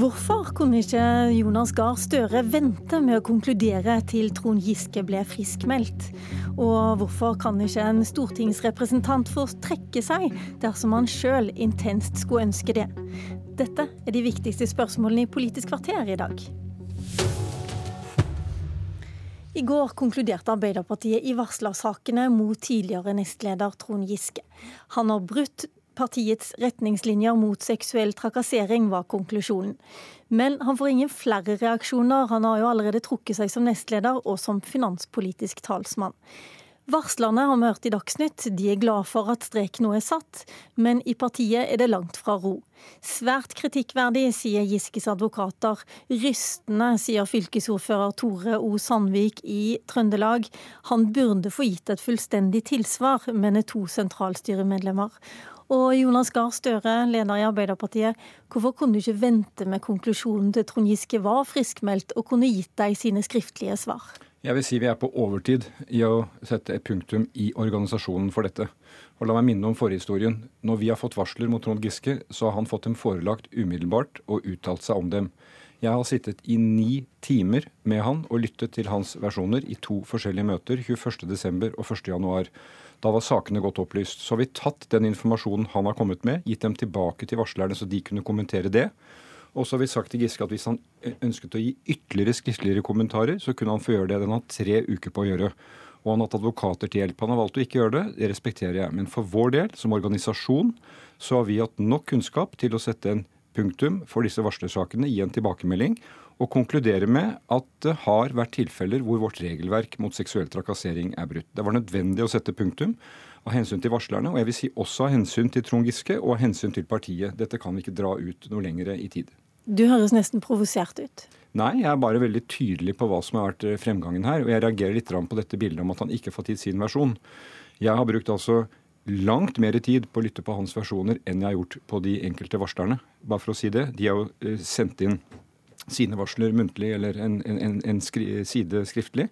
Hvorfor kunne ikke Jonas Gahr Støre vente med å konkludere til Trond Giske ble friskmeldt? Og hvorfor kan ikke en stortingsrepresentant få trekke seg dersom han sjøl intenst skulle ønske det? Dette er de viktigste spørsmålene i Politisk kvarter i dag. I går konkluderte Arbeiderpartiet i varslersakene mot tidligere nestleder Trond Giske. Han har brutt partiets retningslinjer mot seksuell trakassering, var konklusjonen. Men han får ingen flere reaksjoner. Han har jo allerede trukket seg som nestleder og som finanspolitisk talsmann. Varslerne har vi hørt i Dagsnytt. De er glad for at strek nå er satt, men i partiet er det langt fra ro. Svært kritikkverdig, sier Giskes advokater. Rystende, sier fylkesordfører Tore O. Sandvik i Trøndelag. Han burde få gitt et fullstendig tilsvar, mener to sentralstyremedlemmer. Og Jonas Gahr Støre, leder i Arbeiderpartiet, hvorfor kunne du ikke vente med konklusjonen til Trond Giske var friskmeldt, og kunne gitt deg sine skriftlige svar? Jeg vil si vi er på overtid i å sette et punktum i organisasjonen for dette. Og La meg minne om forhistorien. Når vi har fått varsler mot Trond Giske, så har han fått dem forelagt umiddelbart og uttalt seg om dem. Jeg har sittet i ni timer med han og lyttet til hans versjoner i to forskjellige møter 21.12. og 1.1. Da var sakene godt opplyst. Så har vi tatt den informasjonen han har kommet med, gitt dem tilbake til varslerne så de kunne kommentere det. Og så har vi sagt til Giske at hvis han ønsket å gi ytterligere skriftligere kommentarer, så kunne han få gjøre det. Den har tre uker på å gjøre. Og han har hatt advokater til hjelp. Han har valgt å ikke gjøre det. Det respekterer jeg. Men for vår del, som organisasjon, så har vi hatt nok kunnskap til å sette en punktum for disse varslersakene, gi en tilbakemelding og konkludere med at det har vært tilfeller hvor vårt regelverk mot seksuell trakassering er brutt. Det var nødvendig å sette punktum av hensyn til varslerne, og jeg vil si også av hensyn til Trond Giske og av hensyn til partiet. Dette kan vi ikke dra ut noe lenger i tid. Du høres nesten provosert ut. Nei, jeg er bare veldig tydelig på hva som har vært fremgangen her. Og jeg reagerer litt på dette bildet om at han ikke har fått gitt sin versjon. Jeg har brukt altså langt mer tid på å lytte på hans versjoner enn jeg har gjort på de enkelte varslerne. Bare for å si det. De har jo eh, sendt inn sine varsler muntlig eller en, en, en skri, side skriftlig.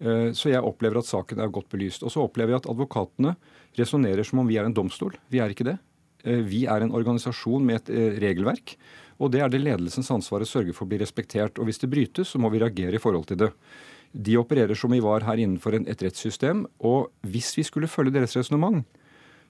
Eh, så jeg opplever at saken er godt belyst. Og så opplever jeg at advokatene resonnerer som om vi er en domstol. Vi er ikke det. Vi er en organisasjon med et regelverk. Og det er det ledelsens ansvar å sørge for å bli respektert. Og hvis det brytes, så må vi reagere i forhold til det. De opererer som vi var her innenfor et rettssystem. Og hvis vi skulle følge deres resonnement,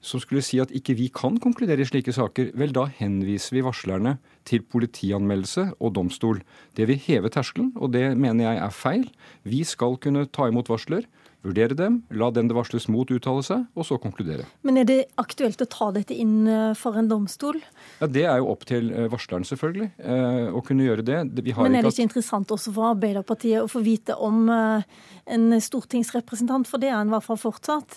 som skulle si at ikke vi kan konkludere i slike saker, vel da henviser vi varslerne til politianmeldelse og domstol. Det vil heve terskelen, og det mener jeg er feil. Vi skal kunne ta imot varsler vurdere dem, la den det varsles mot uttale seg, og så konkludere. Men er det aktuelt å ta dette inn eh, for en domstol? Ja, Det er jo opp til eh, varsleren, selvfølgelig, eh, å kunne gjøre det. Men er det ikke interessant også for Arbeiderpartiet å få vite om en stortingsrepresentant, for det er han i hvert fall fortsatt,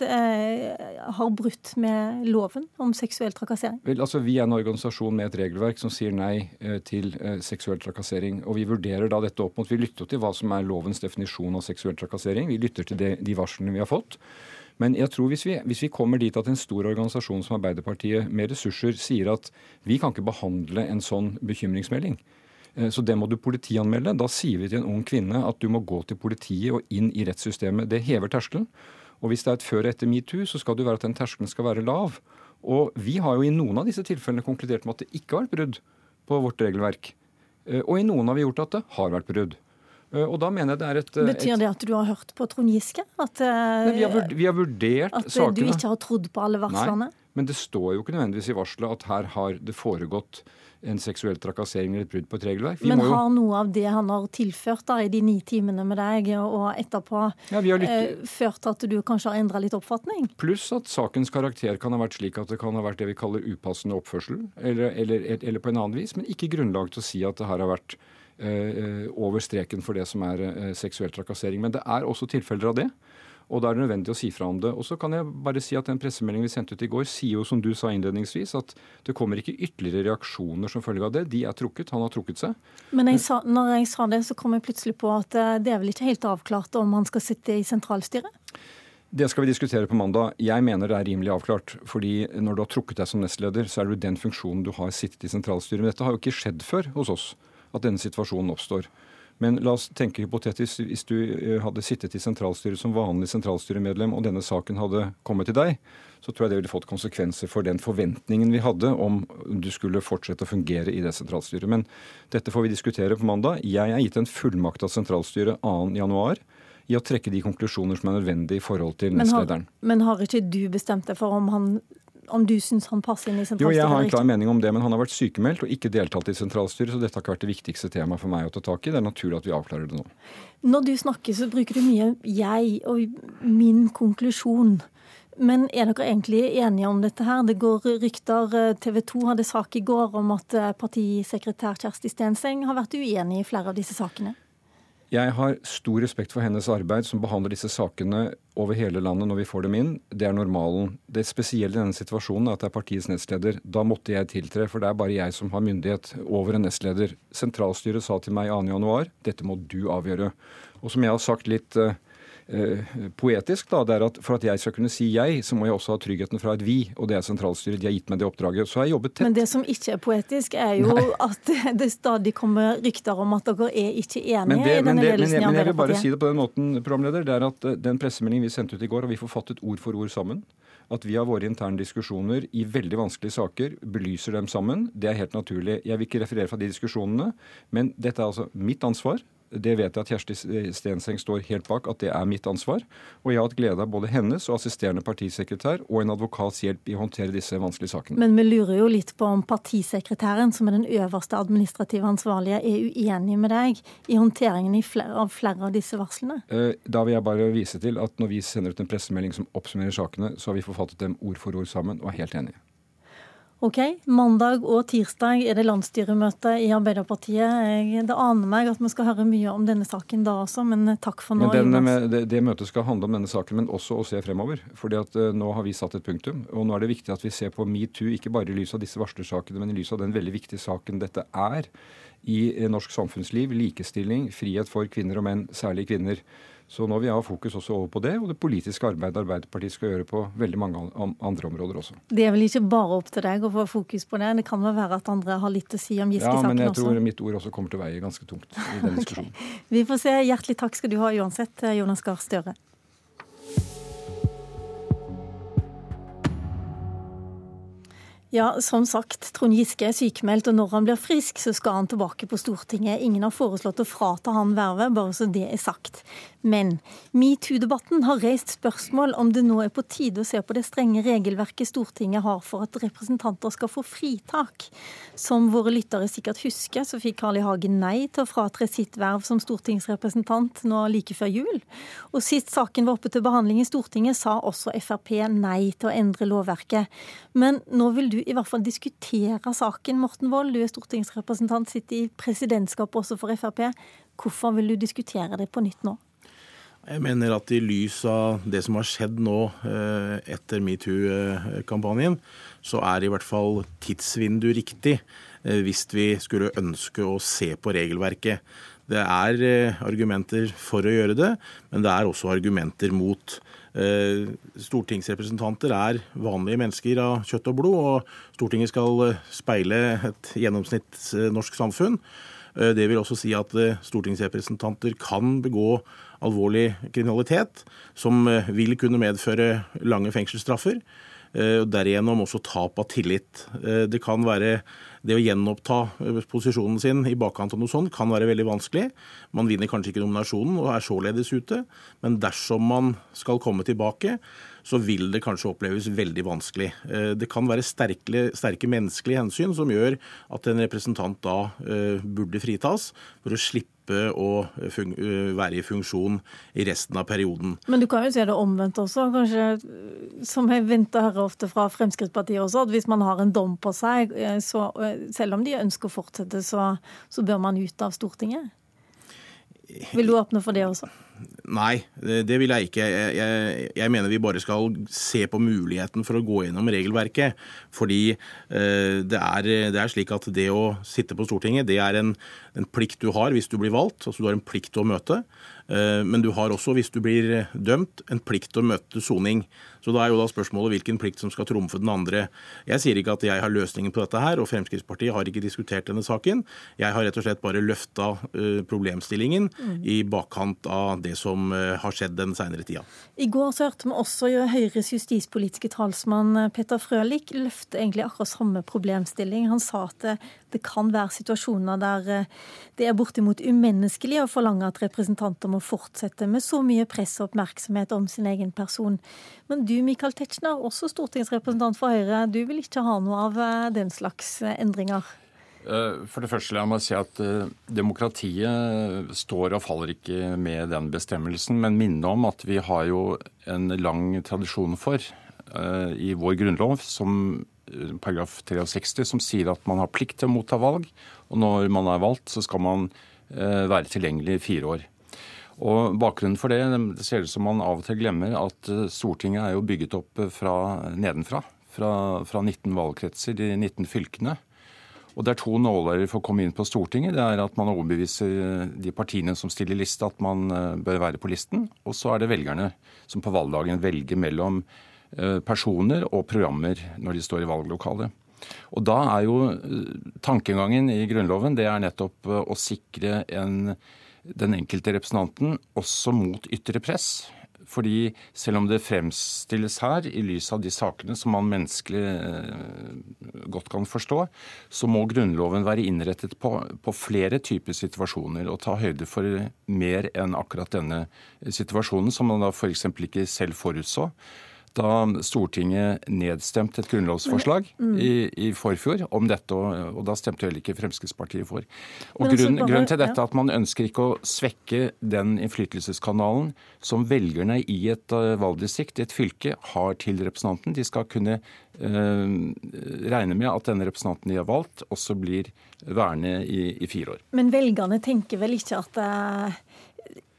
har brutt med loven om seksuell trakassering? Vel, altså Vi er en organisasjon med et regelverk som sier nei til seksuell trakassering. Og vi vurderer da dette opp mot Vi lytter til hva som er lovens definisjon av seksuell trakassering. Vi lytter til det, de varslene vi har fått. Men jeg tror hvis vi, hvis vi, kommer dit at en stor organisasjon som Arbeiderpartiet med ressurser sier at vi kan ikke behandle en sånn bekymringsmelding, eh, så det må du politianmelde. Da sier vi til en ung kvinne at du må gå til politiet og inn i rettssystemet. Det hever terskelen. Og hvis det er et før og etter metoo, så skal det være at den terskelen skal være lav. Og vi har jo i noen av disse tilfellene konkludert med at det ikke har vært brudd på vårt regelverk. Eh, og i noen har vi gjort at det har vært brudd. Eh, og da mener jeg det er et... Eh, Betyr det at du har hørt på Trond Giske? At, Nei, vi, har, vi, har, vurdert at sakene. At du ikke har trodd på alle varslene? Nei, men det står jo ikke nødvendigvis i varselet at her har det foregått en seksuell trakassering eller et brudd på et regelverk. Vi men jo... har noe av det han har tilført da i de ni timene med deg og etterpå, ja, lytt... eh, ført til at du kanskje har endra litt oppfatning? Pluss at sakens karakter kan ha vært slik at det kan ha vært det vi kaller upassende oppførsel, eller, eller, eller på en annen vis, men ikke grunnlag til å si at det her har vært Eh, over streken for det som er eh, seksuell trakassering. Men det er også tilfeller av det. Og da er det nødvendig å si fra om det. Og så kan jeg bare si at Den pressemeldingen vi sendte ut i går, sier jo som du sa innledningsvis, at det kommer ikke ytterligere reaksjoner som følge av det. De er trukket. Han har trukket seg. Men jeg sa, når jeg sa det, så kom jeg plutselig på at eh, det er vel ikke helt avklart om han skal sitte i sentralstyret? Det skal vi diskutere på mandag. Jeg mener det er rimelig avklart. fordi når du har trukket deg som nestleder, så er det jo den funksjonen du har sittet i sentralstyret. Men dette har jo ikke skjedd før hos oss at denne situasjonen oppstår. Men la oss tenke hypotetisk hvis du eh, hadde sittet i sentralstyret som vanlig sentralstyremedlem, og denne saken hadde kommet til deg, så tror jeg det ville fått konsekvenser for den forventningen vi hadde om du skulle fortsette å fungere i det sentralstyret. Men dette får vi diskutere på mandag. Jeg er gitt en fullmakt av sentralstyret 2.1 i å trekke de konklusjoner som er nødvendige i forhold til nestlederen. Men har ikke du bestemt deg for om han om du syns han passer inn i sentralstyret? Jo, jeg har en klar mening om det, men han har vært sykemeldt og ikke deltatt i sentralstyret, så dette har ikke vært det viktigste temaet for meg å ta tak i. Det er naturlig at vi avklarer det nå. Når du snakker, så bruker du mye 'jeg' og 'min konklusjon'. Men er dere egentlig enige om dette her? Det går rykter. TV 2 hadde sak i går om at partisekretær Kjersti Stenseng har vært uenig i flere av disse sakene. Jeg har stor respekt for hennes arbeid, som behandler disse sakene over hele landet når vi får dem inn. Det er normalen. Det spesielle i denne situasjonen er at det er partiets nestleder. Da måtte jeg tiltre, for det er bare jeg som har myndighet over en nestleder. Sentralstyret sa til meg 2.1 dette må du avgjøre. Og som jeg har sagt litt uh, poetisk, da, det er at for at jeg skal kunne si jeg, så må jeg også ha tryggheten fra et vi, og det er sentralstyret. De har gitt meg det oppdraget. Så har jeg jobbet tett. Men det som ikke er poetisk, er jo Nei. at det stadig kommer rykter om at dere er ikke enige men det, i denne ledelsen i Men jeg vil bare si det på den måten, programleder. Det er at eh, den pressemeldingen vi sendte ut i går, har vi forfattet ord for ord sammen at vi har våre interne diskusjoner i veldig vanskelige saker, belyser dem sammen. Det er helt naturlig. Jeg vil ikke referere fra de diskusjonene, men dette er altså mitt ansvar. Det vet jeg at Kjersti Stenseng står helt bak, at det er mitt ansvar. Og jeg har hatt glede av både hennes og assisterende partisekretær og en advokats hjelp i å håndtere disse vanskelige sakene. Men vi lurer jo litt på om partisekretæren, som er den øverste administrative ansvarlige, er uenig med deg i håndteringen av flere av disse varslene? Eh, da vil jeg bare vise til at når vi sender ut en pressemelding som oppsummerer sakene, så har vi forfattet dem ord for ord sammen og er helt enige. Ok, Mandag og tirsdag er det landsstyremøte i Arbeiderpartiet. Det aner meg at vi skal høre mye om denne saken da også, men takk for nå. Men den, det, det, møtet skal handle om denne saken, men også å se fremover. fordi at uh, Nå har vi satt et punktum. og Nå er det viktig at vi ser på metoo, ikke bare i lys av disse varslersakene, men i lys av den veldig viktige saken dette er i eh, norsk samfunnsliv. Likestilling, frihet for kvinner og menn, særlig kvinner. Så nå vil jeg ha fokus også over på det, og det politiske arbeidet Arbeiderpartiet skal gjøre på veldig mange andre områder også. Det er vel ikke bare opp til deg å få fokus på det? Det kan vel være at andre har litt å si om Giske-saken også? Ja, men jeg tror mitt ord også kommer til å veie ganske tungt i den diskusjonen. Okay. Vi får se. Hjertelig takk skal du ha uansett, Jonas Gahr Støre. Ja, som sagt, Trond Giske er sykemeldt, og når han blir frisk, så skal han tilbake på Stortinget. Ingen har foreslått å frata han vervet, bare så det er sagt. Men metoo-debatten har reist spørsmål om det nå er på tide å se på det strenge regelverket Stortinget har for at representanter skal få fritak. Som våre lyttere sikkert husker, så fikk Carl I. Hagen nei til å fratre sitt verv som stortingsrepresentant nå like før jul. Og sist saken var oppe til behandling i Stortinget, sa også Frp nei til å endre lovverket. Men nå vil du i hvert fall diskutere saken, Morten Wold. Du er stortingsrepresentant, sitter i presidentskapet også for Frp. Hvorfor vil du diskutere det på nytt nå? Jeg mener at i lys av det som har skjedd nå eh, etter metoo-kampanjen, så er i hvert fall tidsvindu riktig eh, hvis vi skulle ønske å se på regelverket. Det er eh, argumenter for å gjøre det, men det er også argumenter mot. Stortingsrepresentanter er vanlige mennesker av kjøtt og blod, og Stortinget skal speile et gjennomsnitts norsk samfunn. Det vil også si at stortingsrepresentanter kan begå alvorlig kriminalitet som eh, vil kunne medføre lange fengselsstraffer. Eh, og Derigjennom også tap av tillit. Eh, det kan være det å gjenoppta posisjonen sin i bakkant av noe sånt kan være veldig vanskelig. Man vinner kanskje ikke nominasjonen og er således ute, men dersom man skal komme tilbake, så vil det kanskje oppleves veldig vanskelig. Det kan være sterke, sterke menneskelige hensyn som gjør at en representant da burde fritas, for å slippe å være i funksjon i resten av perioden. Men du kan jo se det omvendt også, kanskje, som jeg venter her ofte fra Fremskrittspartiet også, at hvis man har en dom på seg, så selv om de ønsker å fortsette, så, så bør man ut av Stortinget? Vil du åpne for det også? Nei, det vil jeg ikke. Jeg, jeg, jeg, mener vi bare skal se på muligheten for å gå gjennom regelverket. Fordi eh, det, er, det, er, slik at det å sitte på Stortinget, det er en, en, plikt du har hvis du blir valgt. Altså du har en plikt til å møte. Eh, men du har også, hvis du blir dømt, en plikt til å møte soning. Så da er jo da spørsmålet hvilken plikt som skal trumfe den andre. Jeg sier ikke at jeg har løsningen på dette her, og Fremskrittspartiet har ikke diskutert denne saken. Jeg har rett og slett bare løfta uh, problemstillingen mm. i bakkant av det som uh, har skjedd den seinere tida. I går så hørte vi også Høyres justispolitiske talsmann eh, Petter Frølich løfte egentlig akkurat samme problemstilling. Han sa at det, det kan være situasjoner der det er bortimot umenneskelig å forlange at representanter må fortsette med så mye press og oppmerksomhet om sin egen person. Men du Michael Tetzschner, også stortingsrepresentant for Høyre, du vil ikke ha noe av eh, den slags eh, endringer? Eh, for det første la meg si at demokratiet står og faller ikke med den bestemmelsen, men minne om at vi har jo en lang tradisjon for i vår grunnlov som paragraf 63 som sier at man har plikt til å motta valg, og når man er valgt, så skal man være tilgjengelig i fire år. Og Bakgrunnen for det, det ser ut som man av og til glemmer at eh, Stortinget er jo bygget opp eh, fra nedenfra. Fra, fra 19 valgkretser, de 19 fylkene. Og Det er to nåler for å komme inn på Stortinget. Det er at man overbeviser eh, de partiene som stiller liste at man bør være på listen. Og så er det velgerne som på valgdagen velger mellom personer og programmer når de står i valglokalet. Og da er jo tankegangen i Grunnloven det er nettopp å sikre en den enkelte representanten også mot ytre press. Fordi selv om det fremstilles her i lys av de sakene som man menneskelig eh, godt kan forstå, så må Grunnloven være innrettet på, på flere typer situasjoner og ta høyde for mer enn akkurat denne situasjonen, som man da f.eks. ikke selv forutså da Stortinget nedstemte et grunnlovsforslag mm. i, i, forfjor om dette, og, og, da stemte heller ikke Fremskrittspartiet for. Og grunn, bare, Grunnen til dette er at man ønsker ikke å svekke den innflytelseskanalen som velgerne i et uh, valgdistrikt, i et fylke, har til representanten. De skal kunne uh, regne med at denne representanten de har valgt, også blir værende i, i fire år. Men velgerne tenker vel ikke at uh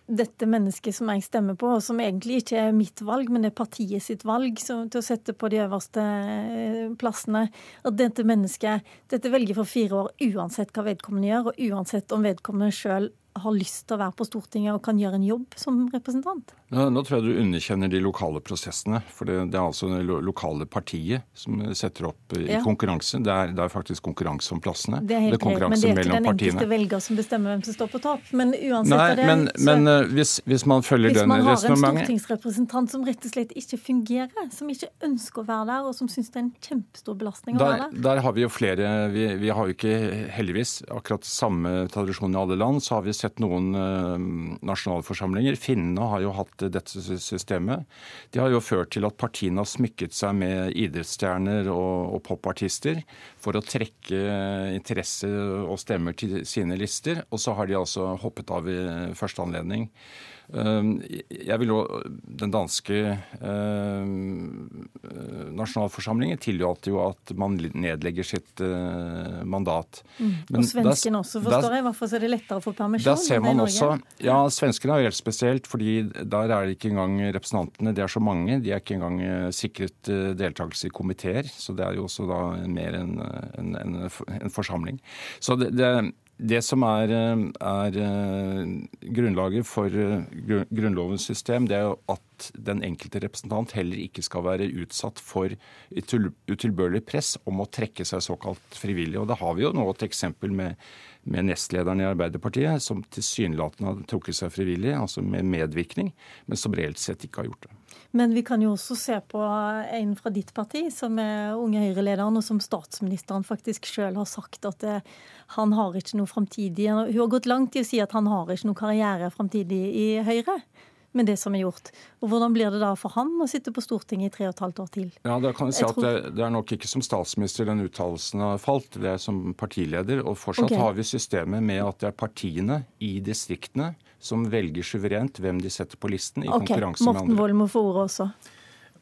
dette mennesket som jeg stemmer på, og som egentlig ikke er mitt valg, men det er partiet sitt valg til å sette på de øverste eh, plassene, at dette mennesket dette velger for fire år uansett hva vedkommende gjør, og uansett om vedkommende sjøl har lyst til å være på Stortinget og kan gjøre en jobb som representant? Nå, nå tror jeg du underkjenner de lokale prosessene. For det, det er altså det lokale partiet som setter opp i ja. konkurranse. Det er, det er, faktisk konkurranse om plassene. Det er helt greit, men det er ikke den enkelte velger som bestemmer hvem som står på topp. Men uansett Nei, det, men, så, men uh, hvis, hvis, man følger den resonnementet Hvis man har en stortingsrepresentant som rett og slett ikke fungerer, som ikke ønsker å være der, og som syns det er en kjempestor belastning å der, være der Der har vi jo flere vi, vi har jo ikke heldigvis akkurat samme tradisjon i alle land. Så har vi sett sett noen eh, nasjonalforsamlinger. Finnene har jo hatt dette systemet. Det har jo ført til at partiene har smykket seg med idrettsstjerner og, og popartister for å trekke interesse og stemmer til sine lister. Og så har de altså hoppet av i første anledning. Ehm, jeg vil jo, Den danske eh, nasjonalforsamlingen tillater jo at man nedlegger sitt eh, mandat. Mm. Men og svenskene også, forstår jeg. Hvorfor er det lettere å få permisjon? Der ser man også, ja, Svenskene er jo helt spesielt, fordi der er det ikke engang representantene. Det er så mange. De er ikke engang eh, sikret deltakelse i komiteer. Så det er jo også da mer en, en, en, en forsamling. Så det, det, det som er, eh, er, eh, grunnlaget for eh, Grunnlovens system, det er at den enkelte representant heller ikke skal være utsatt for utilbørlig press om å trekke seg såkalt frivillig. Og Da har vi jo nå et eksempel med, med nestlederen i Arbeiderpartiet, som tilsynelatende har trukket seg frivillig, altså med medvirkning, men som reelt sett ikke har gjort det. Men vi kan jo også se på en fra ditt parti, som er Unge Høyre-lederen, og som statsministeren faktisk sjøl har sagt at det, han har ikke noe framtidig Hun har gått langt i å si at han har ikke noe karriere framtidig i Høyre med det som er gjort. Og Hvordan blir det da for han å sitte på Stortinget i tre og et halvt år til? Ja, da kan jeg si jeg at tror... det, det, er nok ikke som statsminister den uttalelsen har falt, det er som partileder. Og fortsatt okay. har vi systemet med at det er partiene i distriktene som velger suverent hvem de setter på listen i okay. konkurranse med andre. Morten Wold må få ordet også.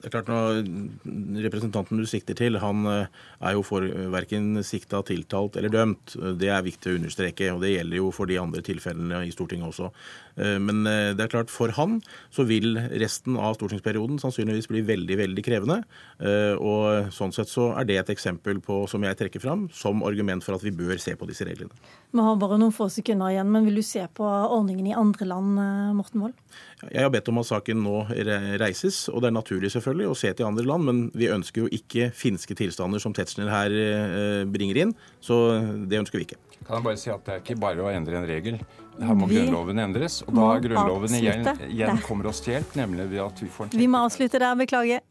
Det er klart når Representanten du sikter til, han eh, er jo for verken sikta, tiltalt eller dømt. Det er viktig å understreke, og det gjelder jo for de andre tilfellene i Stortinget også. Eh, men eh, det er klart, for han så vil resten av stortingsperioden sannsynligvis bli veldig, veldig krevende. Og sånn sett så er det et eksempel på, som jeg trekker fram, som argument for at vi bør se på disse reglene. Vi har bare noen få sekunder igjen, men vil du se på ordningen i andre land, Morten Wold? Jeg har bedt om at saken nå reises, og det er naturlig selvfølgelig å se til andre land, men vi ønsker jo ikke finske tilstander som Tetzschner her eh, bringer inn, så det ønsker vi ikke. Kan jeg bare si at Det er ikke bare å endre en regel. Her må vi Grunnloven endres. Og da er Grunnloven igjen, igjen kommer oss til hjelp, nemlig ved at vi får en Vi må avslutte der, beklager.